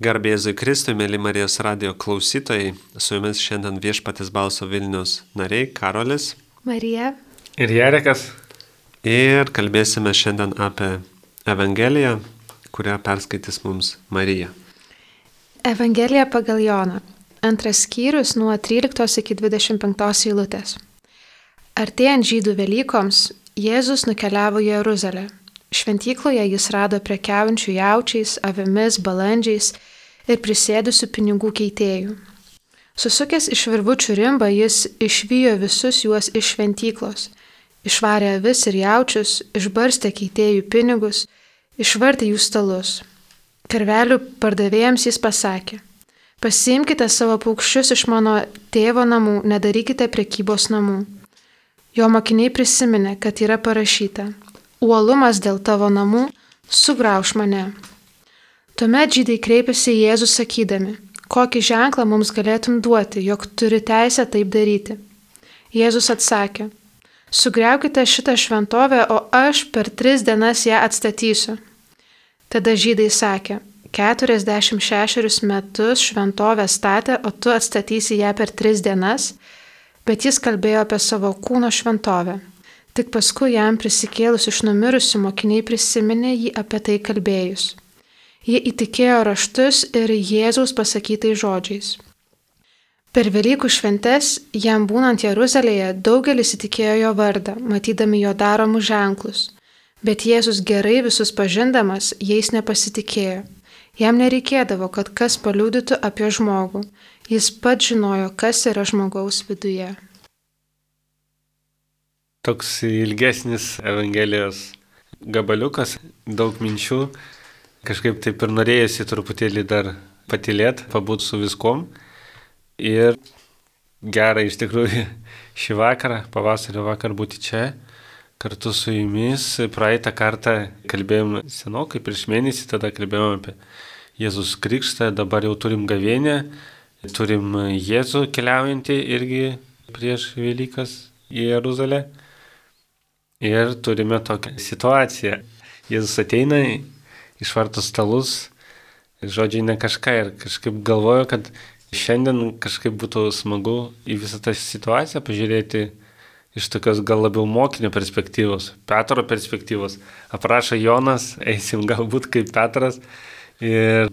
Garbėzui Kristui, mėly Marijos radio klausytojai, su jumis šiandien viešpatis balso Vilnius nariai Karolis. Marija. Ir Jarekas. Ir kalbėsime šiandien apie Evangeliją, kurią perskaitys mums Marija. Evangelija pagal Joną. Antras skyrius nuo 13 iki 25 eilutės. Artėjant žydų Velykoms, Jėzus nukeliavo į Jeruzalę. Šventykloje jis rado prekiaujančių jaučiais, avimis, balandžiais ir prisėdusių pinigų keitėjų. Susukęs iš virvučių rimbą, jis išvijo visus juos iš šventyklos, išvarė avis ir jaučius, išbarstė keitėjų pinigus, išvartė jų stalus. Karvelių pardavėjams jis pasakė, pasiimkite savo paukščius iš mano tėvo namų, nedarykite prekybos namų. Jo mokiniai prisiminė, kad yra parašyta, uolumas dėl tavo namų, sugrauž mane. Tuomet žydai kreipėsi į Jėzų sakydami, kokį ženklą mums galėtum duoti, jog turi teisę taip daryti. Jėzus atsakė, sugriaukite šitą šventovę, o aš per tris dienas ją atstatysiu. Tada žydai sakė, 46 metus šventovę statė, o tu atstatysi ją per tris dienas, bet jis kalbėjo apie savo kūno šventovę. Tik paskui jam prisikėlus iš numirusių mokiniai prisiminė jį apie tai kalbėjus. Jie įtikėjo raštus ir Jėzaus pasakytais žodžiais. Per Velykų šventes, jam būnant Jeruzalėje, daugelis įtikėjo jo vardą, matydami jo daromus ženklus. Bet Jėzus gerai visus pažindamas, jais nepasitikėjo. Jam nereikėdavo, kad kas paliūdytų apie žmogų. Jis pats žinojo, kas yra žmogaus viduje toks ilgesnis Evangelijos gabaliukas, daug minčių. Kažkaip taip ir norėjusi truputėlį dar patilėti, pabūti su viskom. Ir gera iš tikrųjų šį vakarą, pavasario vakar būti čia kartu su jumis. Praeitą kartą kalbėjom senokai, prieš mėnesį tada kalbėjom apie Jėzus Krikštą, dabar jau turim gavienę, turim Jėzų keliaujantį irgi prieš Velykas į Jeruzalę. Ir turime tokią situaciją. Jėzus ateina, išvarto stalus, žodžiai ne kažką ir kažkaip galvoju, kad šiandien kažkaip būtų smagu į visą tą situaciją pažiūrėti iš tokios gal labiau mokinio perspektyvos, Petro perspektyvos. Aprašo Jonas, eisim galbūt kaip Petras ir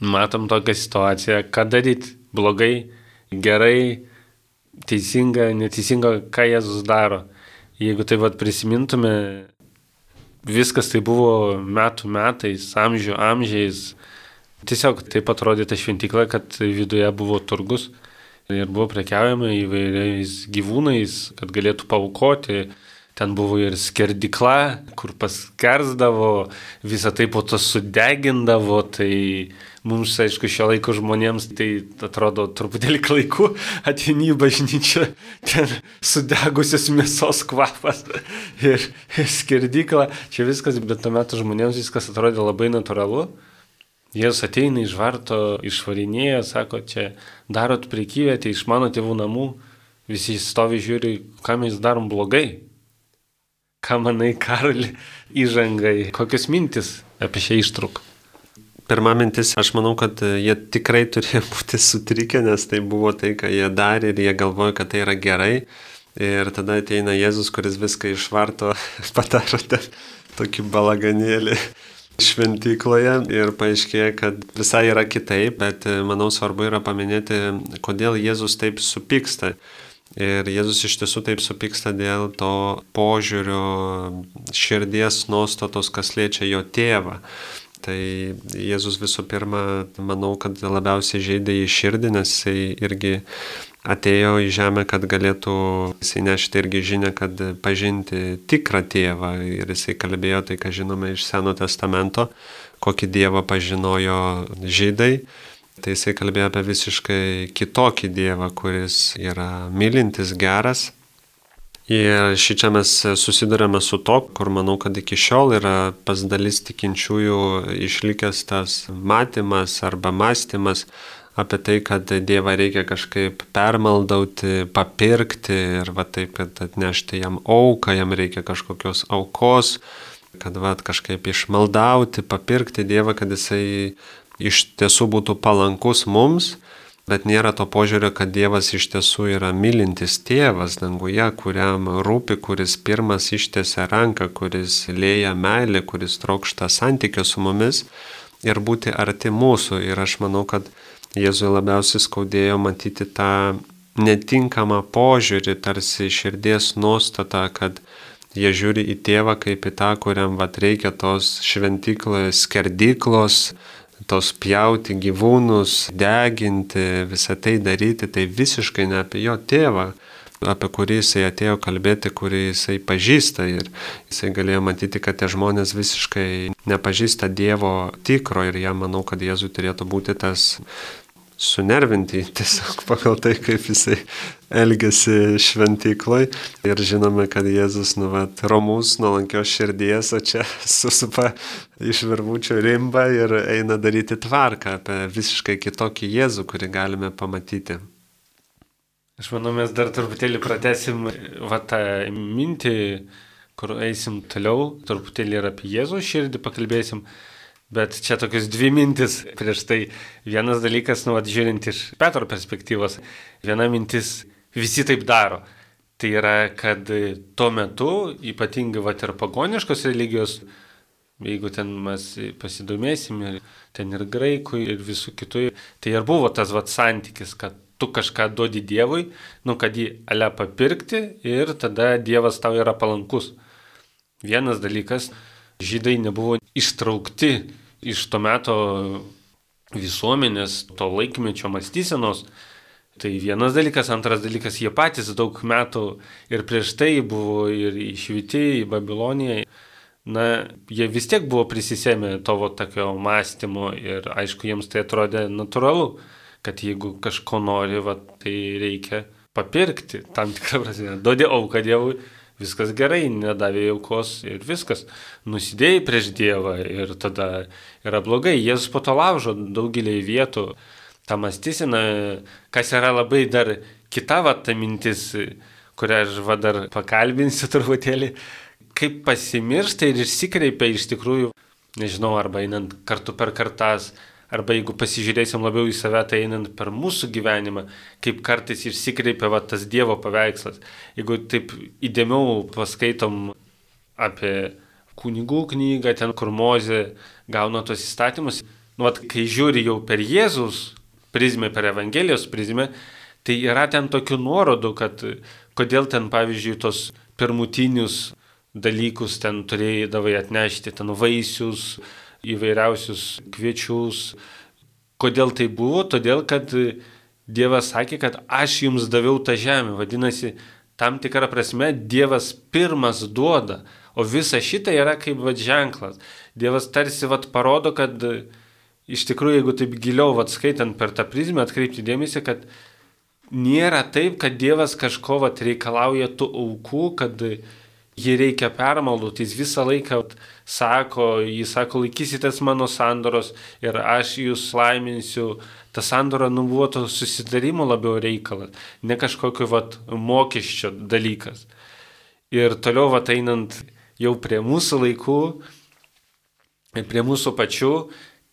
matom tokią situaciją, ką daryti blogai, gerai, teisinga, neteisinga, ką Jėzus daro. Jeigu tai vad prisimintume, viskas tai buvo metų metais, amžių amžiais. Tiesiog taip atrodė ta šventykla, kad viduje buvo turgus ir buvo prekiaujama įvairiais gyvūnais, kad galėtų paukoti ten buvo ir skerdikla, kur paskersdavo, visą tai po to sudegindavo, tai mums, aišku, šio laiko žmonėms tai atrodo truputėlį klaiku, ateini į bažnyčią, ten sudegusios mėsos kvapas ir, ir skerdikla, čia viskas, bet tuo metu žmonėms viskas atrodė labai natūralu. Jėzus ateina iš varto, išvarinėja, sako, čia darot prekyvietę iš mano tėvų namų, visi stovi žiūri, ką mes darom blogai. Ką manai, Karali, įžangai, kokios mintis apie šią ištrauką? Pirma mintis, aš manau, kad jie tikrai turėjo būti sutrikę, nes tai buvo tai, ką jie darė ir jie galvoja, kad tai yra gerai. Ir tada ateina Jėzus, kuris viską išvarto, padaro tokį balaganėlį šventykloje ir paaiškėja, kad visai yra kitaip, bet manau svarbu yra paminėti, kodėl Jėzus taip supyksta. Ir Jėzus iš tiesų taip supyksta dėl to požiūrio širdies nuostatos, kas liečia jo tėvą. Tai Jėzus visų pirma, manau, kad labiausiai žaidė į širdį, nes jisai irgi atėjo į žemę, kad galėtų jisai nešti irgi žinę, kad pažinti tikrą tėvą. Ir jisai kalbėjo tai, ką žinome iš Seno testamento, kokį dievą pažinojo žydai Tai jisai kalbėjo apie visiškai kitokį Dievą, kuris yra mylintis, geras. Ir šį čia mes susidurėme su to, kur manau, kad iki šiol yra pas dalis tikinčiųjų išlikęs tas matymas arba mąstymas apie tai, kad Dievą reikia kažkaip permaldauti, papirkti ir va taip, kad atnešti jam auką, jam reikia kažkokios aukos, kad va kažkaip išmaldauti, papirkti Dievą, kad jisai iš tiesų būtų palankus mums, bet nėra to požiūrio, kad Dievas iš tiesų yra mylintis tėvas danguje, kuriam rūpi, kuris pirmas ištiesia ranką, kuris lėja meilį, kuris trokšta santykio su mumis ir būti arti mūsų. Ir aš manau, kad Jėzui labiausiai skaudėjo matyti tą netinkamą požiūrį, tarsi širdies nuostatą, kad jie žiūri į tėvą kaip į tą, kuriam vat reikia tos šventyklos, skerdyklos, tos pjauti gyvūnus, deginti, visą tai daryti, tai visiškai ne apie jo tėvą, apie kurį jisai atėjo kalbėti, kurį jisai pažįsta. Ir jisai galėjo matyti, kad tie žmonės visiškai nepažįsta Dievo tikro. Ir jam manau, kad Jėzui turėtų būti tas sunervinti tiesiog pagal tai, kaip jisai elgesi šventykloj. Ir žinome, kad Jėzus, nu, vat, romus, nuolankios širdies, o čia susupa iš virvučio rimba ir eina daryti tvarką apie visiškai kitokį Jėzų, kurį galime pamatyti. Aš manau, mes dar truputėlį pratesim va tą mintį, kur eisim toliau, truputėlį ir apie Jėzų širdį pakalbėsim. Bet čia tokios dvi mintis prieš tai. Vienas dalykas, nu, žiūrint iš Petro perspektyvos, viena mintis, visi taip daro. Tai yra, kad tuo metu, ypatingai va ir pagoniškos religijos, jeigu ten mes pasidomėsim, ir ten ir graikų, ir visų kitų, tai ir buvo tas va santykis, kad tu kažką duodi Dievui, nu, kad jį ale papirkti ir tada Dievas tau yra palankus. Vienas dalykas, žydai nebuvo ištraukti iš to meto visuomenės, to laikmečio mąstysenos. Tai vienas dalykas, antras dalykas, jie patys daug metų ir prieš tai buvo ir išvyti į Babiloniją. Na, jie vis tiek buvo prisisėmę tavo tokio mąstymo ir aišku, jiems tai atrodė natūralu, kad jeigu kažko nori, va, tai reikia papirkti tam tikrą prasme. Duodi auką Dievui viskas gerai, nedavė aukos ir viskas. Nusidėjai prieš Dievą ir tada yra blogai. Jėzus po to laužo daugelį vietų tą mąstysiną, kas yra labai dar kita va ta mintis, kurią aš va dar pakalbinsiu truputėlį, kaip pasimiršta ir išsikreipia iš tikrųjų, nežinau, arba einant kartu per kartas, Arba jeigu pasižiūrėsim labiau į save, tai einant per mūsų gyvenimą, kaip kartais išsikreipia va, tas Dievo paveikslas. Jeigu taip įdėmiau paskaitom apie kunigų knygą, ten kur Mozė gauna tos įstatymus, nu, vat, kai žiūri jau per Jėzus prizmę, per Evangelijos prizmę, tai yra ten tokių nuorodų, kad kodėl ten, pavyzdžiui, tos pirmutinius dalykus ten turėjai atnešti, ten vaisius, įvairiausius kviečius. Kodėl tai buvo? Todėl, kad Dievas sakė, kad aš jums daviau tą žemę. Vadinasi, tam tikrą prasme Dievas pirmas duoda, o visa šita yra kaip vad ženklas. Dievas tarsi vad parodo, kad iš tikrųjų, jeigu taip giliau vad skaitant per tą prizmę, atkreipti dėmesį, kad nėra taip, kad Dievas kažko vad reikalauja tų aukų, kad jį reikia permaldoti, jis visą laiką sako, jis sako, laikysitės mano sandoros ir aš jūs laiminsiu. Ta sandora nu buvo to susidarimo labiau reikalas, ne kažkokio vat, mokesčio dalykas. Ir toliau vat einant jau prie mūsų laikų, prie mūsų pačių,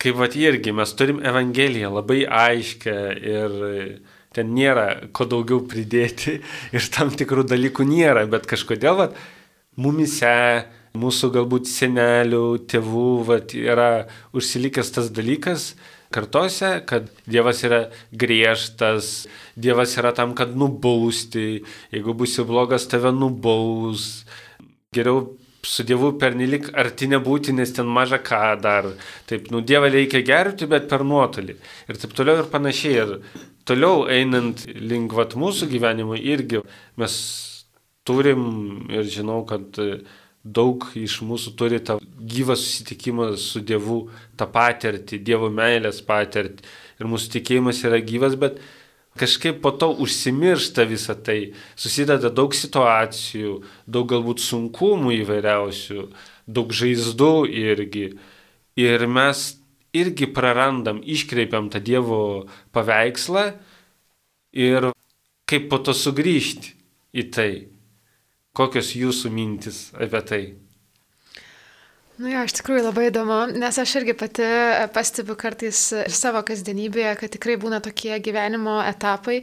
kaip vat irgi mes turim Evangeliją labai aiškę ir ten nėra ko daugiau pridėti ir tam tikrų dalykų nėra, bet kažkodėl vat, mumise, mūsų galbūt senelių, tėvų, vat, yra užsilikęs tas dalykas kartose, kad Dievas yra griežtas, Dievas yra tam, kad nubausti, jeigu būsi blogas, tave nubaus. Geriau su Dievu pernelik arti nebūti, nes ten maža ką dar. Taip, nu Dievą reikia gerbti, bet per nuotolį. Ir taip toliau ir panašiai. Ir toliau einant link vat mūsų gyvenimo irgi mes turim ir žinau, kad e, daug iš mūsų turi tą gyvą susitikimą su Dievu, tą patirtį, Dievo meilės patirtį. Ir mūsų tikėjimas yra gyvas, bet kažkaip po to užsimiršta visą tai. Susideda daug situacijų, daug galbūt sunkumų įvairiausių, daug žaizdų irgi. Ir mes irgi prarandam, iškreipiam tą Dievo paveikslą ir kaip po to sugrįžti į tai. Kokios jūsų mintis apie tai? Nu jo, iš tikrųjų labai įdomu, nes aš irgi pati pastebiu kartais ir savo kasdienybėje, kad tikrai būna tokie gyvenimo etapai,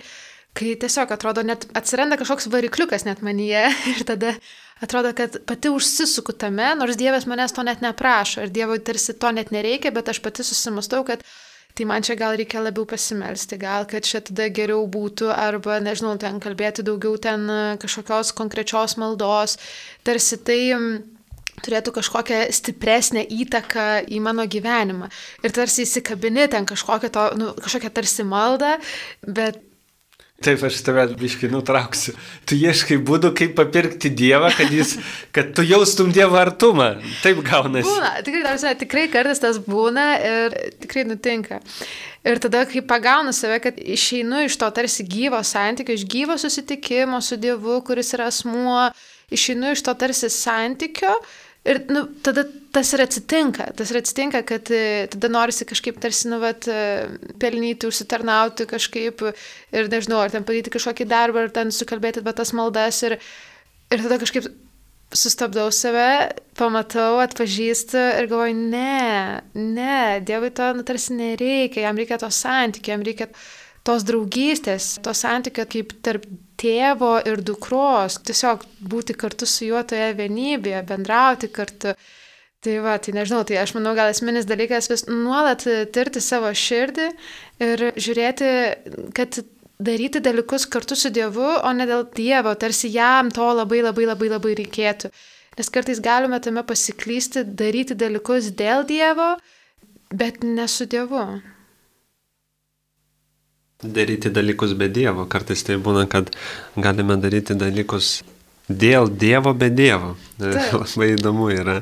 kai tiesiog atrodo, net atsiranda kažkoks varikliukas net manyje ir tada atrodo, kad pati užsisuku tame, nors Dievas manęs to net neprašo ir Dievui tarsi to net nereikia, bet aš pati susimastau, kad tai man čia gal reikia labiau pasimelsti, gal kad čia tada geriau būtų, arba, nežinau, ten kalbėti daugiau ten kažkokios konkrečios maldos, tarsi tai turėtų kažkokią stipresnę įtaką į mano gyvenimą. Ir tarsi įsikabini ten kažkokią, to, nu, kažkokią tarsi maldą, bet Taip, aš tave biškai nutrauksiu. Tu ieškai būdų, kaip papirkti Dievą, kad, jis, kad tu jaustum Dievo artumą. Taip gaunasi. Būna, tikrai, tarsi, tikrai kartais tas būna ir tikrai nutinka. Ir tada, kai pagaunu save, kad išeinu iš to tarsi gyvo santykio, iš gyvo susitikimo su Dievu, kuris yra asmuo, išeinu iš to tarsi santykio, Ir nu, tada tas ir atsitinka. Tas ir atsitinka, kad e, tada norisi kažkaip tarsi, nu, vat, e, pelnyti, užsitarnauti kažkaip ir nežinau, ar ten padaryti kažkokį darbą, ar ten sukalbėti bet tas maldas. Ir, ir tada kažkaip sustabdau save, pamatau, atpažįstu ir galvoju, ne, ne, Dievui to nu, tarsi nereikia, jam reikia to santykio, jam reikia tos draugystės, to santykio kaip tarp tėvo ir dukros, tiesiog būti kartu su juo toje vienybėje, bendrauti kartu. Tai va, tai nežinau, tai aš manau, gal esminis dalykas vis nuolat tirti savo širdį ir žiūrėti, kad daryti dalykus kartu su Dievu, o ne dėl Dievo, tarsi jam to labai labai labai labai reikėtų. Nes kartais galime tame pasiklysti, daryti dalykus dėl Dievo, bet ne su Dievu daryti dalykus be Dievo. Kartais tai būna, kad galime daryti dalykus dėl Dievo be Dievo. Taip. Labai įdomu yra.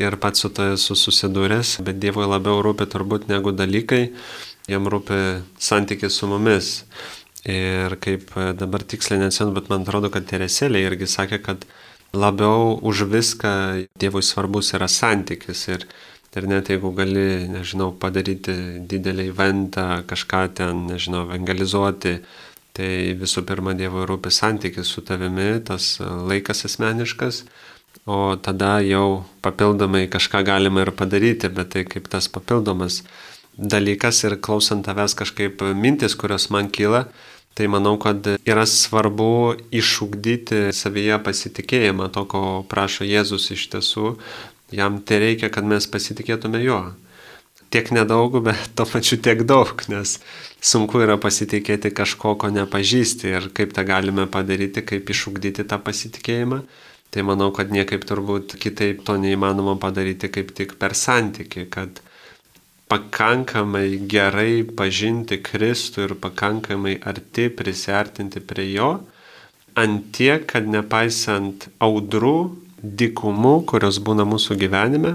Ir pats su to esu susidūręs, bet Dievui labiau rūpi turbūt negu dalykai, jam rūpi santykis su mumis. Ir kaip dabar tiksliai neatsimenu, bet man atrodo, kad Tereselė irgi sakė, kad labiau už viską Dievui svarbus yra santykis. Ir Ir net jeigu gali, nežinau, padaryti didelį eventą, kažką ten, nežinau, evangelizuoti, tai visų pirma Dievo rūpi santykis su tavimi, tas laikas asmeniškas, o tada jau papildomai kažką galima ir padaryti, bet tai kaip tas papildomas dalykas ir klausant tavęs kažkaip mintis, kurios man kyla, tai manau, kad yra svarbu išugdyti savyje pasitikėjimą, to, ko prašo Jėzus iš tiesų, Jam tai reikia, kad mes pasitikėtume juo. Tiek nedaug, bet to pačiu tiek daug, nes sunku yra pasitikėti kažko, ko nepažįsti ir kaip tą galime padaryti, kaip išugdyti tą pasitikėjimą. Tai manau, kad niekaip turbūt kitaip to neįmanoma padaryti kaip tik per santyki, kad pakankamai gerai pažinti Kristų ir pakankamai arti prisartinti prie jo, ant tiek, kad nepaisant audrų, dykumų, kurios būna mūsų gyvenime.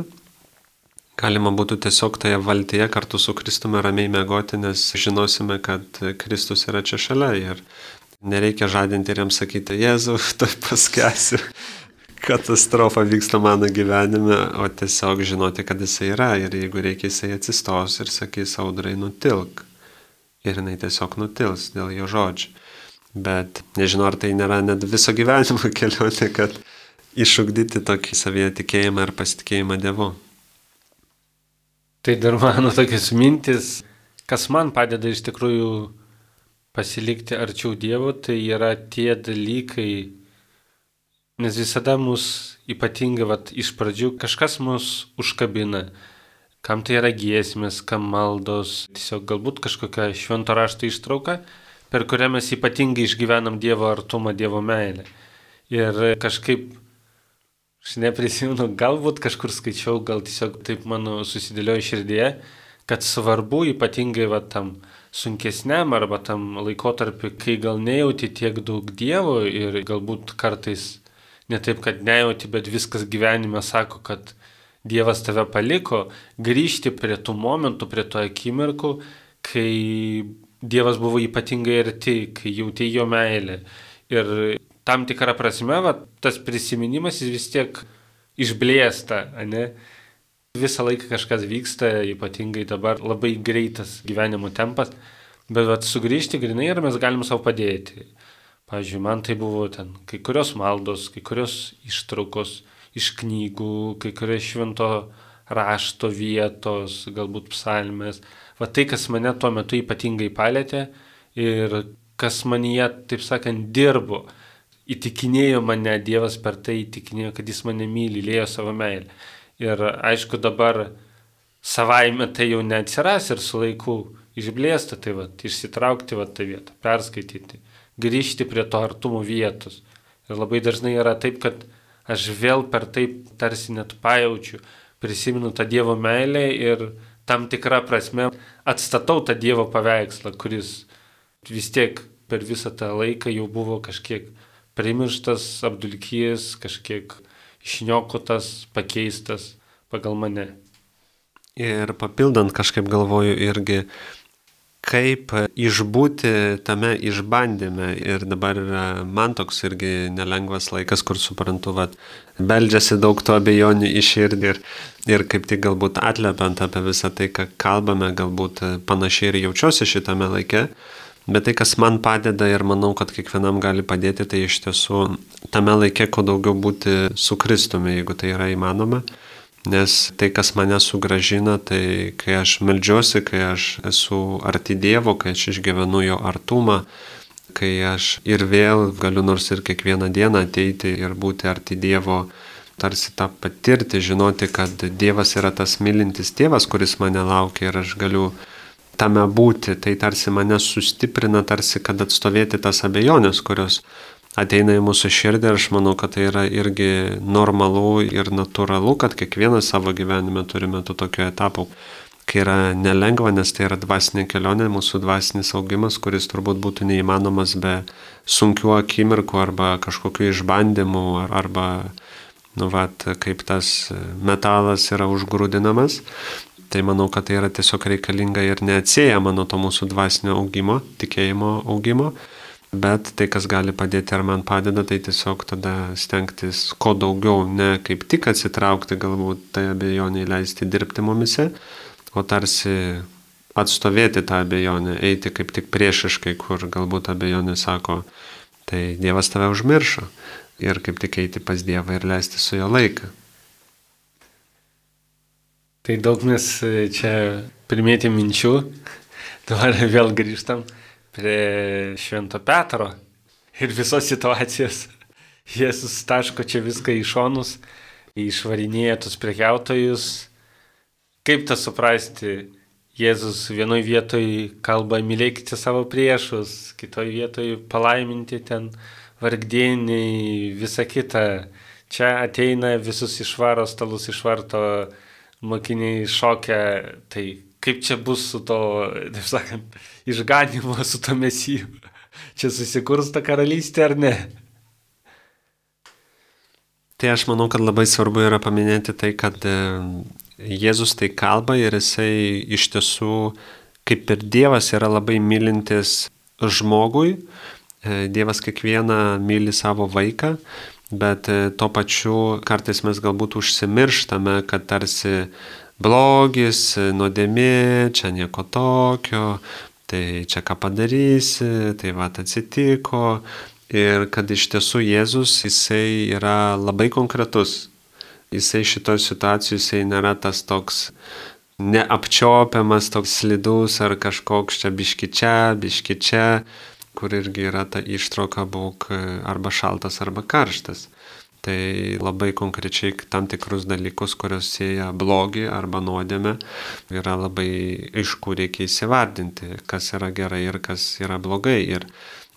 Galima būtų tiesiog toje valtyje kartu su Kristumi ramiai mėgoti, nes žinosime, kad Kristus yra čia šalia ir nereikia žadinti ir jam sakyti, Jėzau, tai paskesiu, katastrofa vyksta mano gyvenime, o tiesiog žinoti, kad jisai yra ir jeigu reikia, jisai atsistos ir sakys audrai nutilk. Ir jinai tiesiog nutils dėl jo žodžių. Bet nežinau, ar tai nėra net viso gyvenimo kelionė, kad išugdyti tokį savyje tikėjimą ir pasitikėjimą Dievu. Tai dar mano tokias mintis, kas man padeda iš tikrųjų pasilikti arčiau Dievo, tai yra tie dalykai, nes visada mus ypatingai, vat, iš pradžių kažkas mus užkabina, kam tai yra giesmės, kam maldos, tiesiog galbūt kažkokia švento rašto ištrauka, per kurią mes ypatingai išgyvenam Dievo artumą, Dievo meilę. Ir kažkaip Aš neprisimenu, galbūt kažkur skaičiau, gal tiesiog taip mano susidėliojo širdėje, kad svarbu ypatingai va tam sunkesniam arba tam laikotarpiu, kai gal nejauti tiek daug Dievo ir galbūt kartais ne taip, kad nejauti, bet viskas gyvenime sako, kad Dievas tave paliko, grįžti prie tų momentų, prie to akimirkų, kai Dievas buvo ypatingai arti, kai jauti jo meilę. Ir tam tikrą prasme, va, tas prisiminimas jis vis tiek išblėsta, ne? Visą laiką kažkas vyksta, ypatingai dabar labai greitas gyvenimo tempas, bet vat, sugrįžti grinai ir mes galim savo padėti. Pavyzdžiui, man tai buvo ten kai kurios maldos, kai kurios ištraukos iš knygų, kai kurias švento rašto vietos, galbūt psalmės. Va tai, kas mane tuo metu ypatingai palėtė ir kas manyje, taip sakant, dirbo. Įtikinėjo mane, Dievas per tai įtikinėjo, kad jis mane myli, lėjo savo meilę. Ir aišku, dabar savaime tai jau neatsiras ir su laiku išblėsta, tai va, išsitraukti va tą vietą, perskaityti, grįžti prie to artumo vietos. Ir labai dažnai yra taip, kad aš vėl per taip tarsi net pajaučiu, prisimenu tą Dievo meilę ir tam tikrą prasme atstatau tą Dievo paveikslą, kuris vis tiek per visą tą laiką jau buvo kažkiek primirštas, apdulkėjęs, kažkiek išniokotas, pakeistas pagal mane. Ir papildant kažkaip galvoju irgi, kaip išbūti tame išbandyme. Ir dabar yra man toks irgi nelengvas laikas, kur suprantu, kad beldžiasi daug to abejonių į širdį ir, ir kaip tik galbūt atlepiant apie visą tai, ką kalbame, galbūt panašiai ir jaučiuosi šitame laike. Bet tai, kas man padeda ir manau, kad kiekvienam gali padėti, tai iš tiesų tame laike, kuo daugiau būti su Kristumi, jeigu tai yra įmanoma. Nes tai, kas mane sugražina, tai kai aš melžiuosi, kai aš esu arti Dievo, kai aš išgyvenu jo artumą, kai aš ir vėl galiu nors ir kiekvieną dieną ateiti ir būti arti Dievo, tarsi tą patirti, žinoti, kad Dievas yra tas mylintis tėvas, kuris mane laukia ir aš galiu tame būti, tai tarsi mane sustiprina, tarsi kad atstovėti tas abejonės, kurios ateina į mūsų širdį ir aš manau, kad tai yra irgi normalu ir natūralu, kad kiekvienas savo gyvenime turime tų tokių etapų, kai yra nelengva, nes tai yra dvasinė kelionė, mūsų dvasinis augimas, kuris turbūt būtų neįmanomas be sunkių akimirkų arba kažkokių išbandymų arba, nu, vat, kaip tas metalas yra užgrūdinamas. Tai manau, kad tai yra tiesiog reikalinga ir neatsėjama nuo to mūsų dvasinio augimo, tikėjimo augimo. Bet tai, kas gali padėti ar man padeda, tai tiesiog tada stengtis kuo daugiau, ne kaip tik atsitraukti, galbūt tai abejonė leisti dirbti mumise, o tarsi atstovėti tą abejonę, eiti kaip tik priešiškai, kur galbūt abejonė sako, tai Dievas tave užmiršo. Ir kaip tik eiti pas Dievą ir leisti su jo laiką. Tai daug mes e, čia primėtė minčių, dabar vėl grįžtam prie Švento Petro ir visos situacijos. Jėzus taško čia viską į šonus, išvarinėja tus prekiautojus. Kaip tą suprasti? Jėzus vienoje vietoje kalba mylėkite savo priešus, kitoje vietoje palaiminti ten vargdieniai, visa kita. Čia ateina visus išvaro stalus išvarto mokiniai šokia, tai kaip čia bus su to, taip sakant, išganimo, su to mesiju. Čia susikurs ta karalystė ar ne? Tai aš manau, kad labai svarbu yra paminėti tai, kad e, Jėzus tai kalba ir jisai iš tiesų, kaip ir Dievas, yra labai mylintis žmogui. E, Dievas kiekvieną myli savo vaiką bet e, tuo pačiu kartais mes galbūt užsimirštame, kad tarsi blogis, nuodėmė, čia nieko tokio, tai čia ką padarysi, tai va atsitiko. Ir kad iš tiesų Jėzus, jisai yra labai konkretus. Jisai šitoje situacijoje, jisai nėra tas toks neapčiopiamas, toks slidus ar kažkoks čia biški čia, biški čia kur irgi yra ta ištrauka būk arba šaltas, arba karštas. Tai labai konkrečiai tam tikrus dalykus, kurios sieja blogį arba nuodėmę, yra labai aišku reikia įsivardinti, kas yra gerai ir kas yra blogai. Ir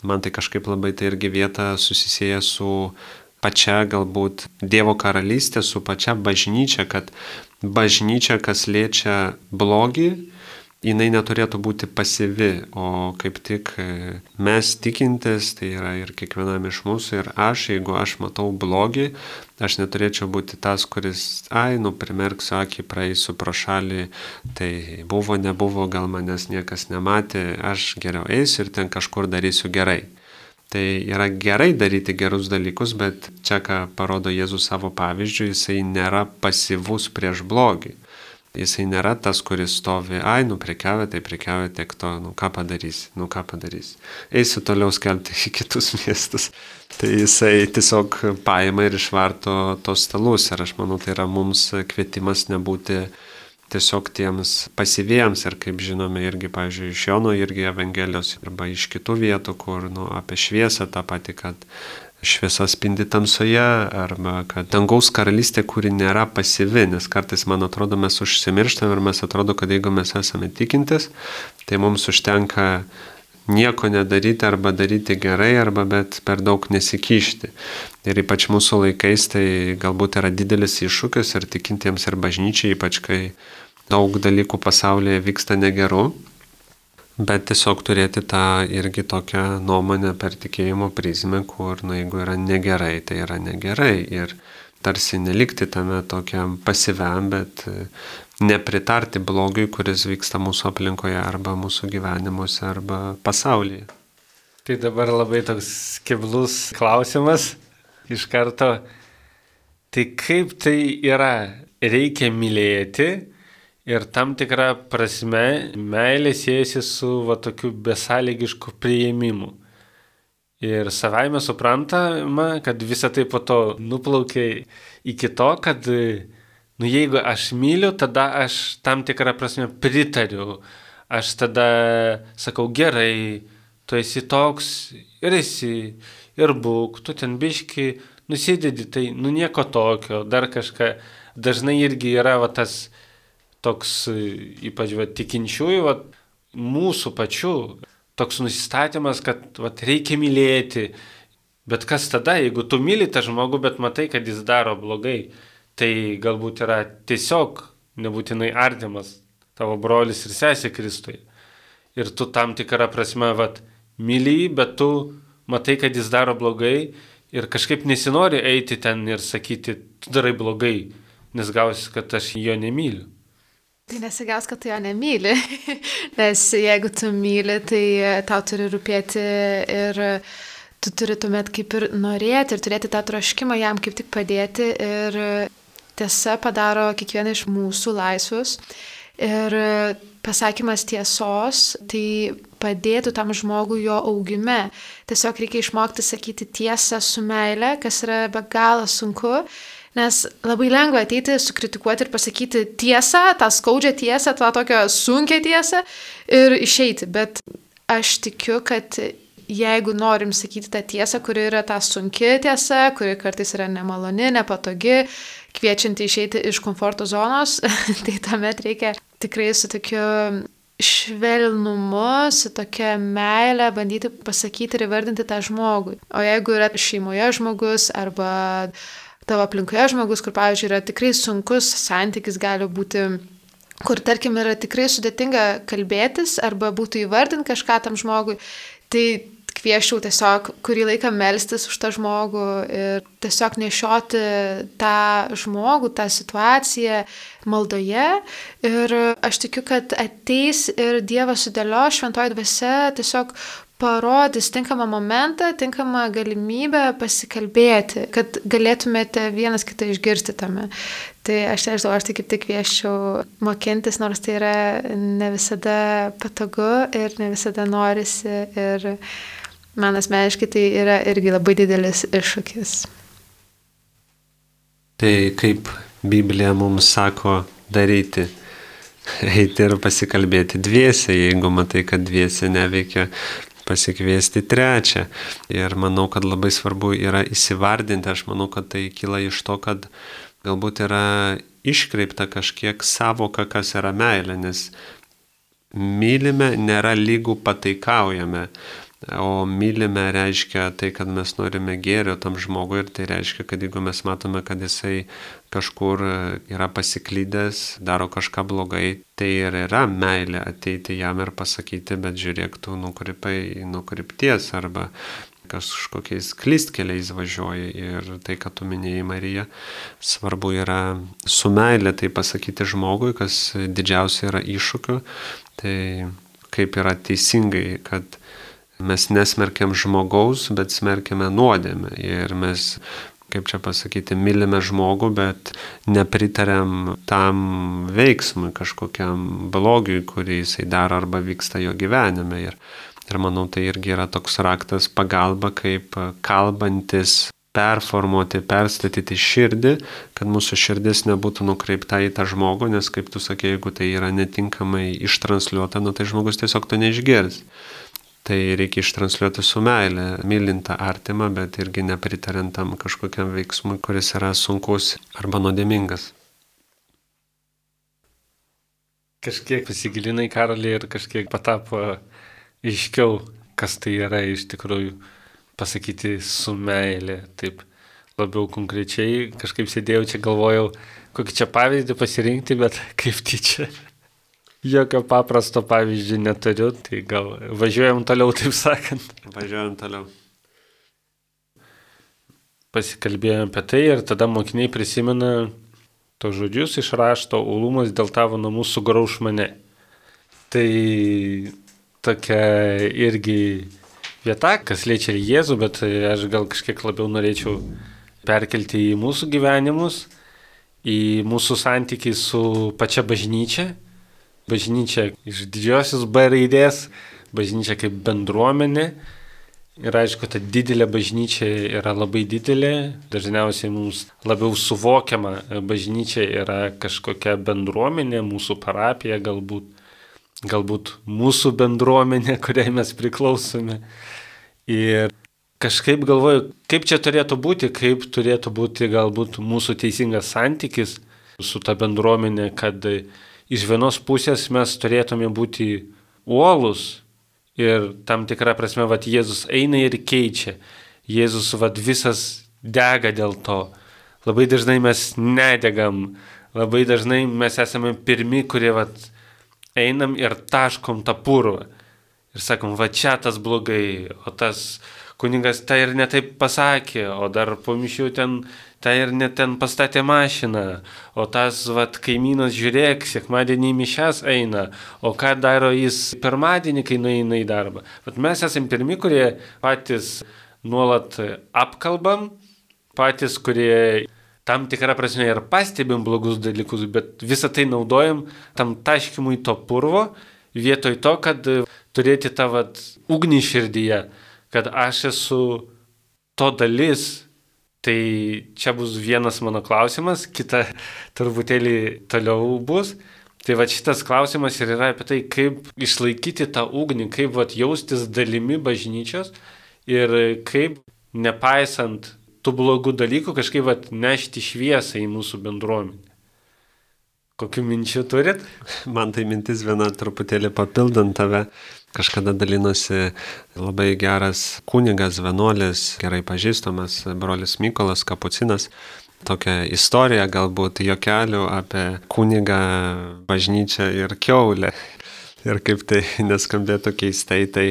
man tai kažkaip labai tai irgi vieta susisėja su pačia galbūt Dievo karalystė, su pačia bažnyčia, kad bažnyčia, kas liečia blogį, jinai neturėtų būti pasyvi, o kaip tik e, mes tikintis, tai yra ir kiekvienam iš mūsų, ir aš, jeigu aš matau blogį, aš neturėčiau būti tas, kuris, ai, nu, primerksiu akį, praeisiu pro šalį, tai buvo, nebuvo, gal manęs niekas nematė, aš geriau eisiu ir ten kažkur darysiu gerai. Tai yra gerai daryti gerus dalykus, bet čia, ką parodo Jėzus savo pavyzdžių, jisai nėra pasyvus prieš blogį Jisai nėra tas, kuris stovi, ai, nu prekiavė, tai prekiavė tiek to, nu ką padarys, nu ką padarys. Eisiu toliau skelbti į kitus miestus. Tai jisai tiesiog paima ir išvarto tos stalus ir aš manau, tai yra mums kvietimas nebūti tiesiog tiems pasyviems ir kaip žinome irgi, pavyzdžiui, iš Jono irgi Evangelijos arba iš kitų vietų, kur nu, apie šviesą tą patį, kad šviesa spindi tamsoje arba kad dangaus karalystė, kuri nėra pasyvi, nes kartais, man atrodo, mes užsimirštam ir mes atrodo, kad jeigu mes esame tikintis, tai mums užtenka nieko nedaryti arba daryti gerai, arba bet per daug nesikišti. Ir ypač mūsų laikais tai galbūt yra didelis iššūkis ir tikintiems ir bažnyčiai, ypač kai daug dalykų pasaulyje vyksta negeru, bet tiesiog turėti tą irgi tokią nuomonę per tikėjimo prizmę, kur, na, jeigu yra negerai, tai yra negerai. Ir tarsi nelikti tame tokiam pasiviam, bet e, nepritarti blogiui, kuris vyksta mūsų aplinkoje arba mūsų gyvenimuose arba pasaulyje. Tai dabar labai toks keblus klausimas iš karto. Tai kaip tai yra? Reikia mylėti ir tam tikrą prasme meilė siejasi su va tokiu besąlygišku priėmimu. Ir savaime suprantama, kad visa tai po to nuplaukia iki to, kad, nu jeigu aš myliu, tada aš tam tikrą prasme pritariu. Aš tada sakau gerai, tu esi toks ir esi, ir būk, tu ten biški, nusidedi, tai nu nieko tokio, dar kažką. Dažnai irgi yra va tas toks, ypač va, tikinčiųjų, va, mūsų pačių, toks nusistatymas, kad va, reikia mylėti. Bet kas tada, jeigu tu myli tą žmogų, bet matai, kad jis daro blogai, tai galbūt yra tiesiog nebūtinai artimas tavo brolis ir sesė Kristui. Ir tu tam tikrą prasme, vad, myli, bet tu matai, kad jis daro blogai ir kažkaip nesinori eiti ten ir sakyti, tu darai blogai, nes gausi, kad aš jo nemyliu. Tai nesigaus, kad tu jo nemyli, nes jeigu tu myli, tai tau turi rūpėti ir tu turi tuomet kaip ir norėti ir turėti tą troškimą jam kaip tik padėti ir tiesa padaro kiekvieną iš mūsų laisvus. Ir pasakymas tiesos, tai padėtų tam žmogui jo augime. Tiesiog reikia išmokti sakyti tiesą su meile, kas yra be galo sunku. Nes labai lengva ateiti, sukritikuoti ir pasakyti tiesą, tą skaudžią tiesą, tą tokią sunkę tiesą ir išeiti. Bet aš tikiu, kad jeigu norim sakyti tą tiesą, kuri yra ta sunki tiesa, kuri kartais yra nemaloni, nepatogi, kviečianti išeiti iš komforto zonos, tai tuomet reikia tikrai su tokiu švelnumu, su tokia meilė bandyti pasakyti ir įvardinti tą žmogui. O jeigu yra šeimoje žmogus arba tavo aplinkoje žmogus, kur, pavyzdžiui, yra tikrai sunkus santykis gali būti kur, tarkim, yra tikrai sudėtinga kalbėtis arba būtų įvardinti kažką tam žmogui, tai kvieščiau tiesiog kurį laiką melstis už tą žmogų ir tiesiog nešioti tą žmogų, tą situaciją maldoje. Ir aš tikiu, kad ateis ir Dievas sudėlio šventoji dvasia tiesiog parodys tinkamą momentą, tinkamą galimybę pasikalbėti, kad galėtumėte vienas kitą išgirsti tame. Tai aš nežinau, aš tai kaip tik kvieščiau mokintis, nors tai yra ne visada patogu ir ne visada norisi. Ir man asmeniškai tai yra irgi labai didelis iššūkis. Tai kaip Biblija mums sako daryti? Eiti ir pasikalbėti dviese, jeigu matai, kad dviese neveikia, pasikviesti trečią. Ir manau, kad labai svarbu yra įsivardinti, aš manau, kad tai kyla iš to, kad galbūt yra iškreipta kažkiek savoka, kas yra meilė, nes mylime nėra lygų pataikaujame. O mylime reiškia tai, kad mes norime gėrio tam žmogui ir tai reiškia, kad jeigu mes matome, kad jisai kažkur yra pasiklydęs, daro kažką blogai, tai ir yra meilė ateiti jam ir pasakyti, bet žiūrėk, tu nukrypai nukrypties arba kažkokiais klystkeliais važiuoji. Ir tai, kad tu minėjai Marija, svarbu yra su meilė tai pasakyti žmogui, kas didžiausia yra iššūkiu, tai kaip yra teisingai, kad mes nesmerkiam žmogaus, bet smerkiame nuodėmę. Ir mes kaip čia pasakyti, mylime žmogų, bet nepritarėm tam veiksmui, kažkokiam blogiui, kurį jisai daro arba vyksta jo gyvenime. Ir, ir manau, tai irgi yra toks raktas pagalba, kaip kalbantis performuoti, perstatyti širdį, kad mūsų širdis nebūtų nukreipta į tą žmogų, nes kaip tu sakė, jeigu tai yra netinkamai ištransliuota, nu, tai žmogus tiesiog to neišgirs. Tai reikia ištransliuoti su meilė, mylintą artimą, bet irgi nepritarintam kažkokiam veiksmui, kuris yra sunkus arba nuodėmingas. Kažkiek pasigilinai karalį ir kažkiek patapo aiškiau, kas tai yra iš tikrųjų pasakyti su meilė, taip labiau konkrečiai, kažkaip sėdėjau čia, galvojau, kokį čia pavyzdį pasirinkti, bet kaip tyčia. Jokio paprasto pavyzdžio neturiu, tai gal važiuojam toliau, taip sakant. Važiuojam toliau. Pasikalbėjome apie tai ir tada mokiniai prisimena to žodžius iš rašto, ulumas dėl tavo namų sugrauž mane. Tai tokia irgi vieta, kas liečia Jėzų, bet aš gal kažkiek labiau norėčiau perkelti į mūsų gyvenimus, į mūsų santykį su pačia bažnyčia. Bažnyčia iš didžiosios B raidės, bažnyčia kaip bendruomenė. Ir aišku, ta didelė bažnyčia yra labai didelė, dažniausiai mums labiau suvokiama bažnyčia yra kažkokia bendruomenė, mūsų parapija galbūt, galbūt mūsų bendruomenė, kuriai mes priklausome. Ir kažkaip galvoju, kaip čia turėtų būti, kaip turėtų būti galbūt mūsų teisingas santykis su ta bendruomenė, kad iš vienos pusės mes turėtume būti uolus ir tam tikrą prasme, vad Jėzus eina ir keičia. Jėzus vad visas dega dėl to. Labai dažnai mes nedegam, labai dažnai mes esame pirmi, kurie vad einam ir taškom tą purvą ir sakom, va čia tas blogai, o tas kuningas tai ir netaip pasakė, o dar po mišių ten tai ir net ten pastatė mašiną, o tas, vad, kaimynas žiūrėk, sekmadienį mišes eina, o ką daro jis pirmadienį, kai nueina į darbą. Vat mes esame pirmi, kurie patys nuolat apkalbam, patys, kurie tam tikrą prasme ir pastebim blogus dalykus, bet visą tai naudojam tam taškimui to purvo, vietoj to, kad turėti tą vat, ugnį širdyje, kad aš esu to dalis. Tai čia bus vienas mano klausimas, kita turbutėlį toliau bus. Tai va šitas klausimas ir yra apie tai, kaip išlaikyti tą ugnį, kaip va jaustis dalimi bažnyčios ir kaip nepaisant tų blogų dalykų kažkaip va nešti šviesą į mūsų bendruomenę. Kokių minčių turit? Man tai mintis viena truputėlį papildant tave. Kažkada dalinosi labai geras kunigas, vienuolis, gerai pažįstamas brolis Mykolas Kapucinas. Tokią istoriją, galbūt jokelių apie kunigą, bažnyčią ir keulę. Ir kaip tai neskambėtų keistai, tai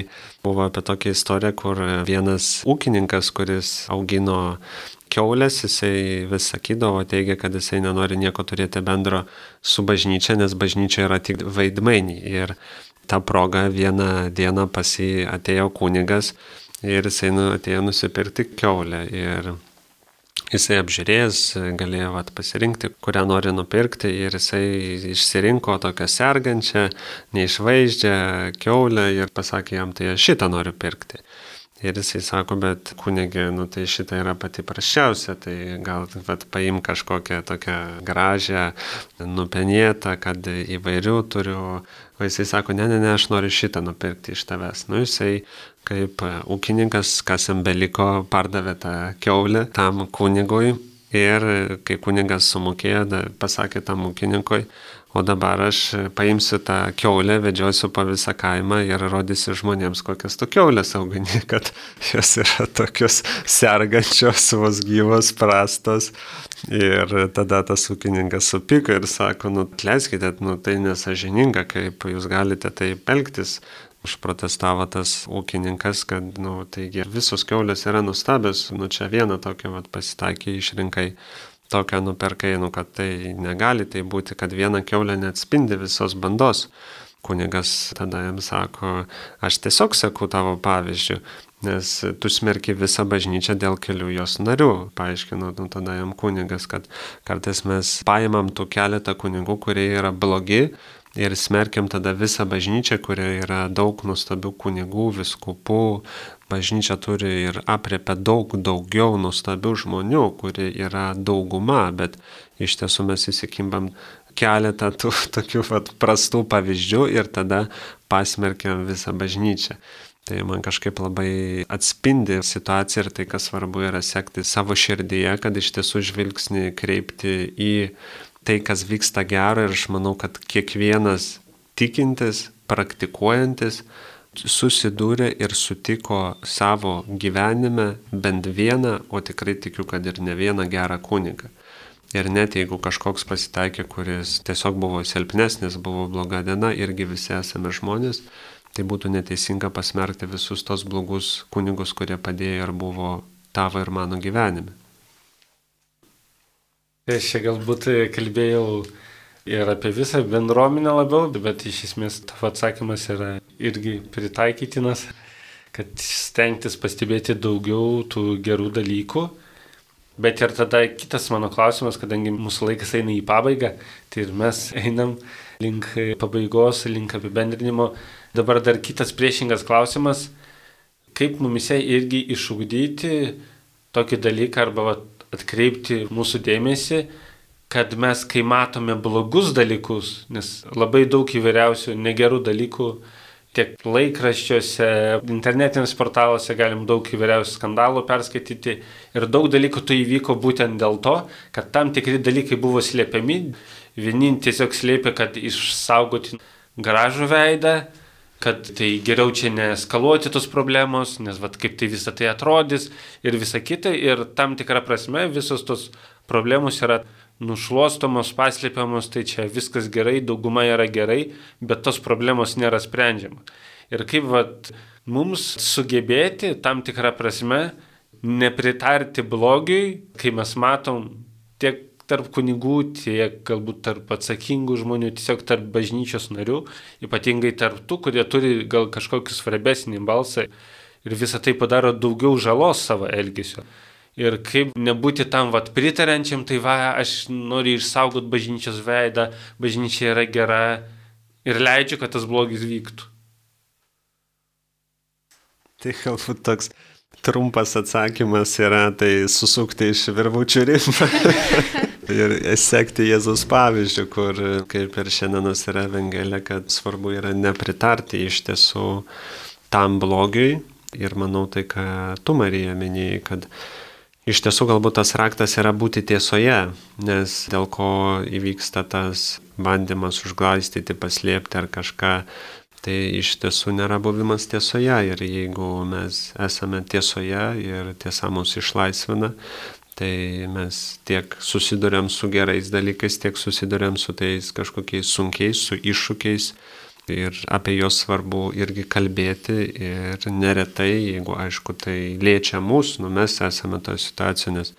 buvo apie tokią istoriją, kur vienas ūkininkas, kuris augino keulės, jisai vis sakydavo, teigia, kad jisai nenori nieko turėti bendro su bažnyčia, nes bažnyčia yra tik vaidmenį. Ir tą progą vieną dieną pas jį atėjo kunigas ir jisai nu, atėjo nusipirkti keulę. Ir jisai apžiūrėjęs galėjo vat, pasirinkti, kurią nori nupirkti ir jisai išsirinko tokią sergančią, neišvaizdžią keulę ir pasakė jam, tai aš šitą noriu pirkti. Ir jisai sako, bet kunigė, nu tai šita yra pati praščiausia, tai gal vat, paim kažkokią tokią gražią, nupenėtą, kad įvairių turiu. O jisai sako, ne, ne, ne, aš noriu šitą nupirkti iš tavęs. Nu jisai kaip ūkininkas, kas jam beliko, pardavė tą keulę tam kunigui. Ir kai kunigas sumokėjo, pasakė tam ūkininkui, O dabar aš paimsiu tą keulę, vedžiosiu po visą kaimą ir rodysiu žmonėms, kokias tu keulės augini, kad jos yra tokios sergančios, vos gyvos, prastos. Ir tada tas ūkininkas supiko ir sako, nu, atleiskite, nu, tai nesažininga, kaip jūs galite taip elgtis. Užprotestavo tas ūkininkas, kad, nu, taigi visos keulės yra nustabios, nu, čia vieną tokią vat, pasitaikė išrinkai tokią nuperkai, nu, kad tai negali tai būti, kad viena keulė neatspindi visos bandos. kunigas tada jam sako, aš tiesiog sakau tavo pavyzdžių, nes tu smerki visą bažnyčią dėl kelių jos narių. Paaiškino nu, tada jam kunigas, kad kartais mes paimam tų keletą kunigų, kurie yra blogi. Ir smerkiam tada visą bažnyčią, kurioje yra daug nuostabių kunigų, viskupų. Bažnyčia turi ir apriepia daug daugiau nuostabių žmonių, kurie yra dauguma, bet iš tiesų mes įsikimbam keletą tų tokių vat, prastų pavyzdžių ir tada pasmerkiam visą bažnyčią. Tai man kažkaip labai atspindi situaciją ir tai, kas svarbu yra sekti savo širdyje, kad iš tiesų žvilgsnį kreipti į tai, kas vyksta gero ir aš manau, kad kiekvienas tikintis, praktikuojantis susidūrė ir sutiko savo gyvenime bent vieną, o tikrai tikiu, kad ir ne vieną gerą kunigą. Ir net jeigu kažkoks pasitaikė, kuris tiesiog buvo silpnesnis, buvo bloga diena, irgi visi esame žmonės, tai būtų neteisinga pasmerkti visus tos blogus kunigus, kurie padėjo ir buvo tavo ir mano gyvenime. Aš čia galbūt kalbėjau ir apie visą bendruomenę labiau, bet iš esmės tavo atsakymas yra irgi pritaikytinas, kad stengtis pastebėti daugiau tų gerų dalykų Bet ir tada kitas mano klausimas, kadangi mūsų laikas eina į pabaigą, tai ir mes einam link pabaigos, link apibendrinimo. Dabar dar kitas priešingas klausimas, kaip mumise irgi išugdyti tokį dalyką arba va, atkreipti mūsų dėmesį, kad mes, kai matome blogus dalykus, nes labai daug įvairiausių negerų dalykų, tiek laikraščiuose, internetinėse portaluose galim daug įvairiausių skandalų perskaityti. Ir daug dalykų tai įvyko būtent dėl to, kad tam tikri dalykai buvo slėpiami, vieni tiesiog slėpė, kad išsaugoti gražų veidą, kad tai geriau čia neskaluoti tos problemos, nes vad kaip tai visą tai atrodys ir visa kita ir tam tikrą prasme visos tos problemos yra nušluostomos, paslėpiamos, tai čia viskas gerai, dauguma yra gerai, bet tos problemos nėra sprendžiama. Ir kaip vat, mums sugebėti tam tikrą prasme nepritarti blogiui, kai mes matom tiek tarp kunigų, tiek galbūt tarp atsakingų žmonių, tiesiog tarp bažnyčios narių, ypatingai tarp tų, kurie turi gal kažkokį svarbesnį balsą ir visą tai padaro daugiau žalos savo elgesio. Ir kaip nebūti tam vat pritarančiam, tai va, aš noriu išsaugoti bažnyčios veidą, bažnyčia yra gera ir leidžiu, kad tas blogis vyktų. Tai galbūt toks trumpas atsakymas yra tai susukti iš virvučių rimą ir sekti Jėzus pavyzdžių, kur kaip ir šiandienos yra Evangelija, kad svarbu yra nepritarti iš tiesų tam blogiui. Ir manau tai, ką tu Marija minėjai, kad Iš tiesų galbūt tas raktas yra būti tiesoje, nes dėl ko įvyksta tas bandymas užglaistyti, paslėpti ar kažką, tai iš tiesų nėra buvimas tiesoje. Ir jeigu mes esame tiesoje ir tiesa mus išlaisvina, tai mes tiek susidurėm su gerais dalykais, tiek susidurėm su tais kažkokiais sunkiais, su iššūkiais. Ir apie juos svarbu irgi kalbėti ir neretai, jeigu aišku tai liečia mus, nu mes esame toje situacijoje, nes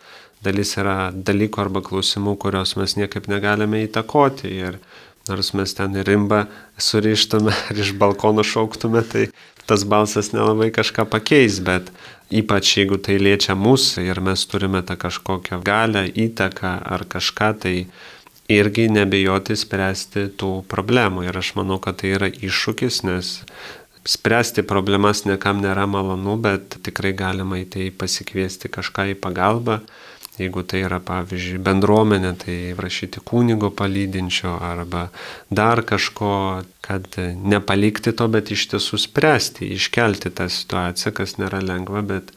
dalis yra dalykų arba klausimų, kurios mes niekaip negalime įtakoti. Ir nors mes ten rimba surištume ar iš balkono šauktume, tai tas balsas nelabai kažką pakeis, bet ypač jeigu tai liečia mus ir mes turime tą kažkokią galę, įtaką ar kažką, tai irgi nebijoti spręsti tų problemų. Ir aš manau, kad tai yra iššūkis, nes spręsti problemas niekam nėra malonu, bet tikrai galima į tai pasikviesti kažką į pagalbą. Jeigu tai yra, pavyzdžiui, bendruomenė, tai prašyti kūnigo palydinčio arba dar kažko, kad nepalikti to, bet iš tiesų spręsti, iškelti tą situaciją, kas nėra lengva, bet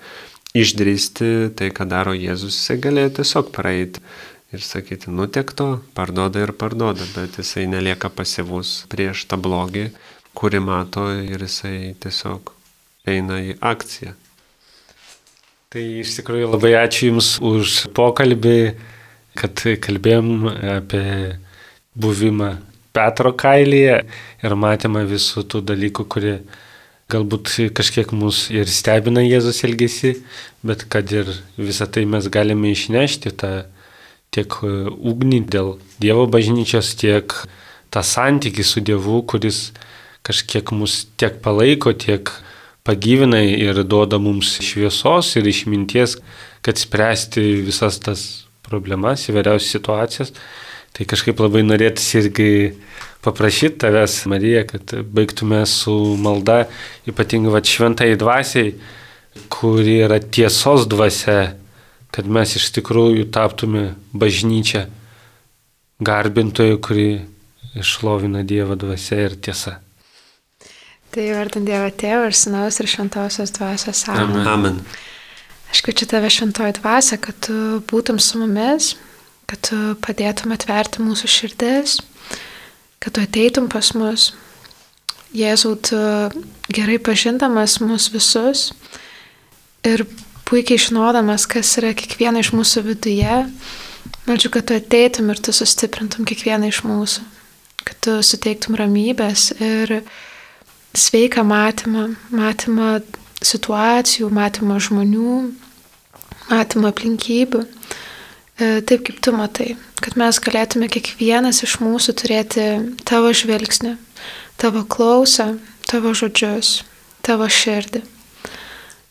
išdrysti tai, ką daro Jėzus, jisai galėjo tiesiog praeiti ir sakyti, nu tiek to, parduoda ir parduoda, bet jisai nelieka pasivus prieš tą blogį, kurį mato ir jisai tiesiog eina į akciją. Tai iš tikrųjų labai ačiū Jums už pokalbį, kad kalbėjom apie buvimą Petro kailyje ir matymą visų tų dalykų, kurie galbūt kažkiek mus ir stebina Jėzus elgesi, bet kad ir visą tai mes galime išnešti tą tiek ugnį dėl Dievo bažnyčios, tiek tą santykį su Dievu, kuris kažkiek mus tiek palaiko, tiek pagyvina ir duoda mums šviesos ir išminties, kad spręsti visas tas problemas, įvairiausias situacijas. Tai kažkaip labai norėtųsi irgi paprašyti tavęs, Marija, kad baigtume su malda, ypatingai va šventai dvasiai, kuri yra tiesos dvasia, kad mes iš tikrųjų taptume bažnyčia, garbintojų, kuri išlovina Dievo dvasia ir tiesa. Tai vardant Dievo Tėvą ir Sinaus ir Šventosios dvasios. Amen. Amen. Aš kviečiu tave šventoji dvasia, kad tu būtum su mumis, kad tu padėtum atverti mūsų širdis, kad tu ateitum pas mus. Jėzau, tu gerai pažindamas mus visus ir puikiai žinodamas, kas yra kiekviena iš mūsų viduje, Meldžiu, kad tu ateitum ir tu sustiprintum kiekvieną iš mūsų, kad tu suteiktum ramybės ir sveiką matymą, matymą situacijų, matymą žmonių, matymą aplinkybių, e, taip kaip tu matai, kad mes galėtume kiekvienas iš mūsų turėti tavo žvilgsnį, tavo klausą, tavo žodžius, tavo širdį,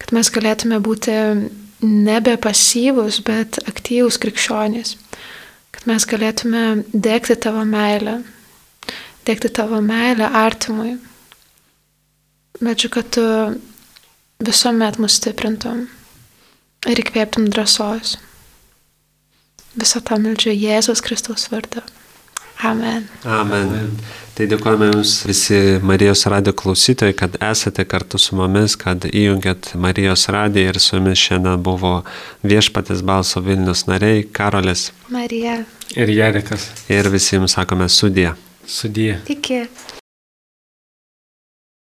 kad mes galėtume būti nebe pasyvus, bet aktyvus krikščionys, kad mes galėtume dėkti tavo meilę, dėkti tavo meilę artimui. Medžiu, kad tu visuomet mus stiprintum ir įkvėptum drąsos. Visą tą meldžiu Jėzus Kristaus vardu. Amen. Amen. Amen. Tai dėkojame Jums visi Marijos radio klausytojai, kad esate kartu su mumis, kad įjungėt Marijos radiją ir su jumis šiandien buvo viešpatės balso Vilnius nariai Karolis. Marija. Ir Jarekas. Ir visi jums sakome sudė. Sudė. Iki.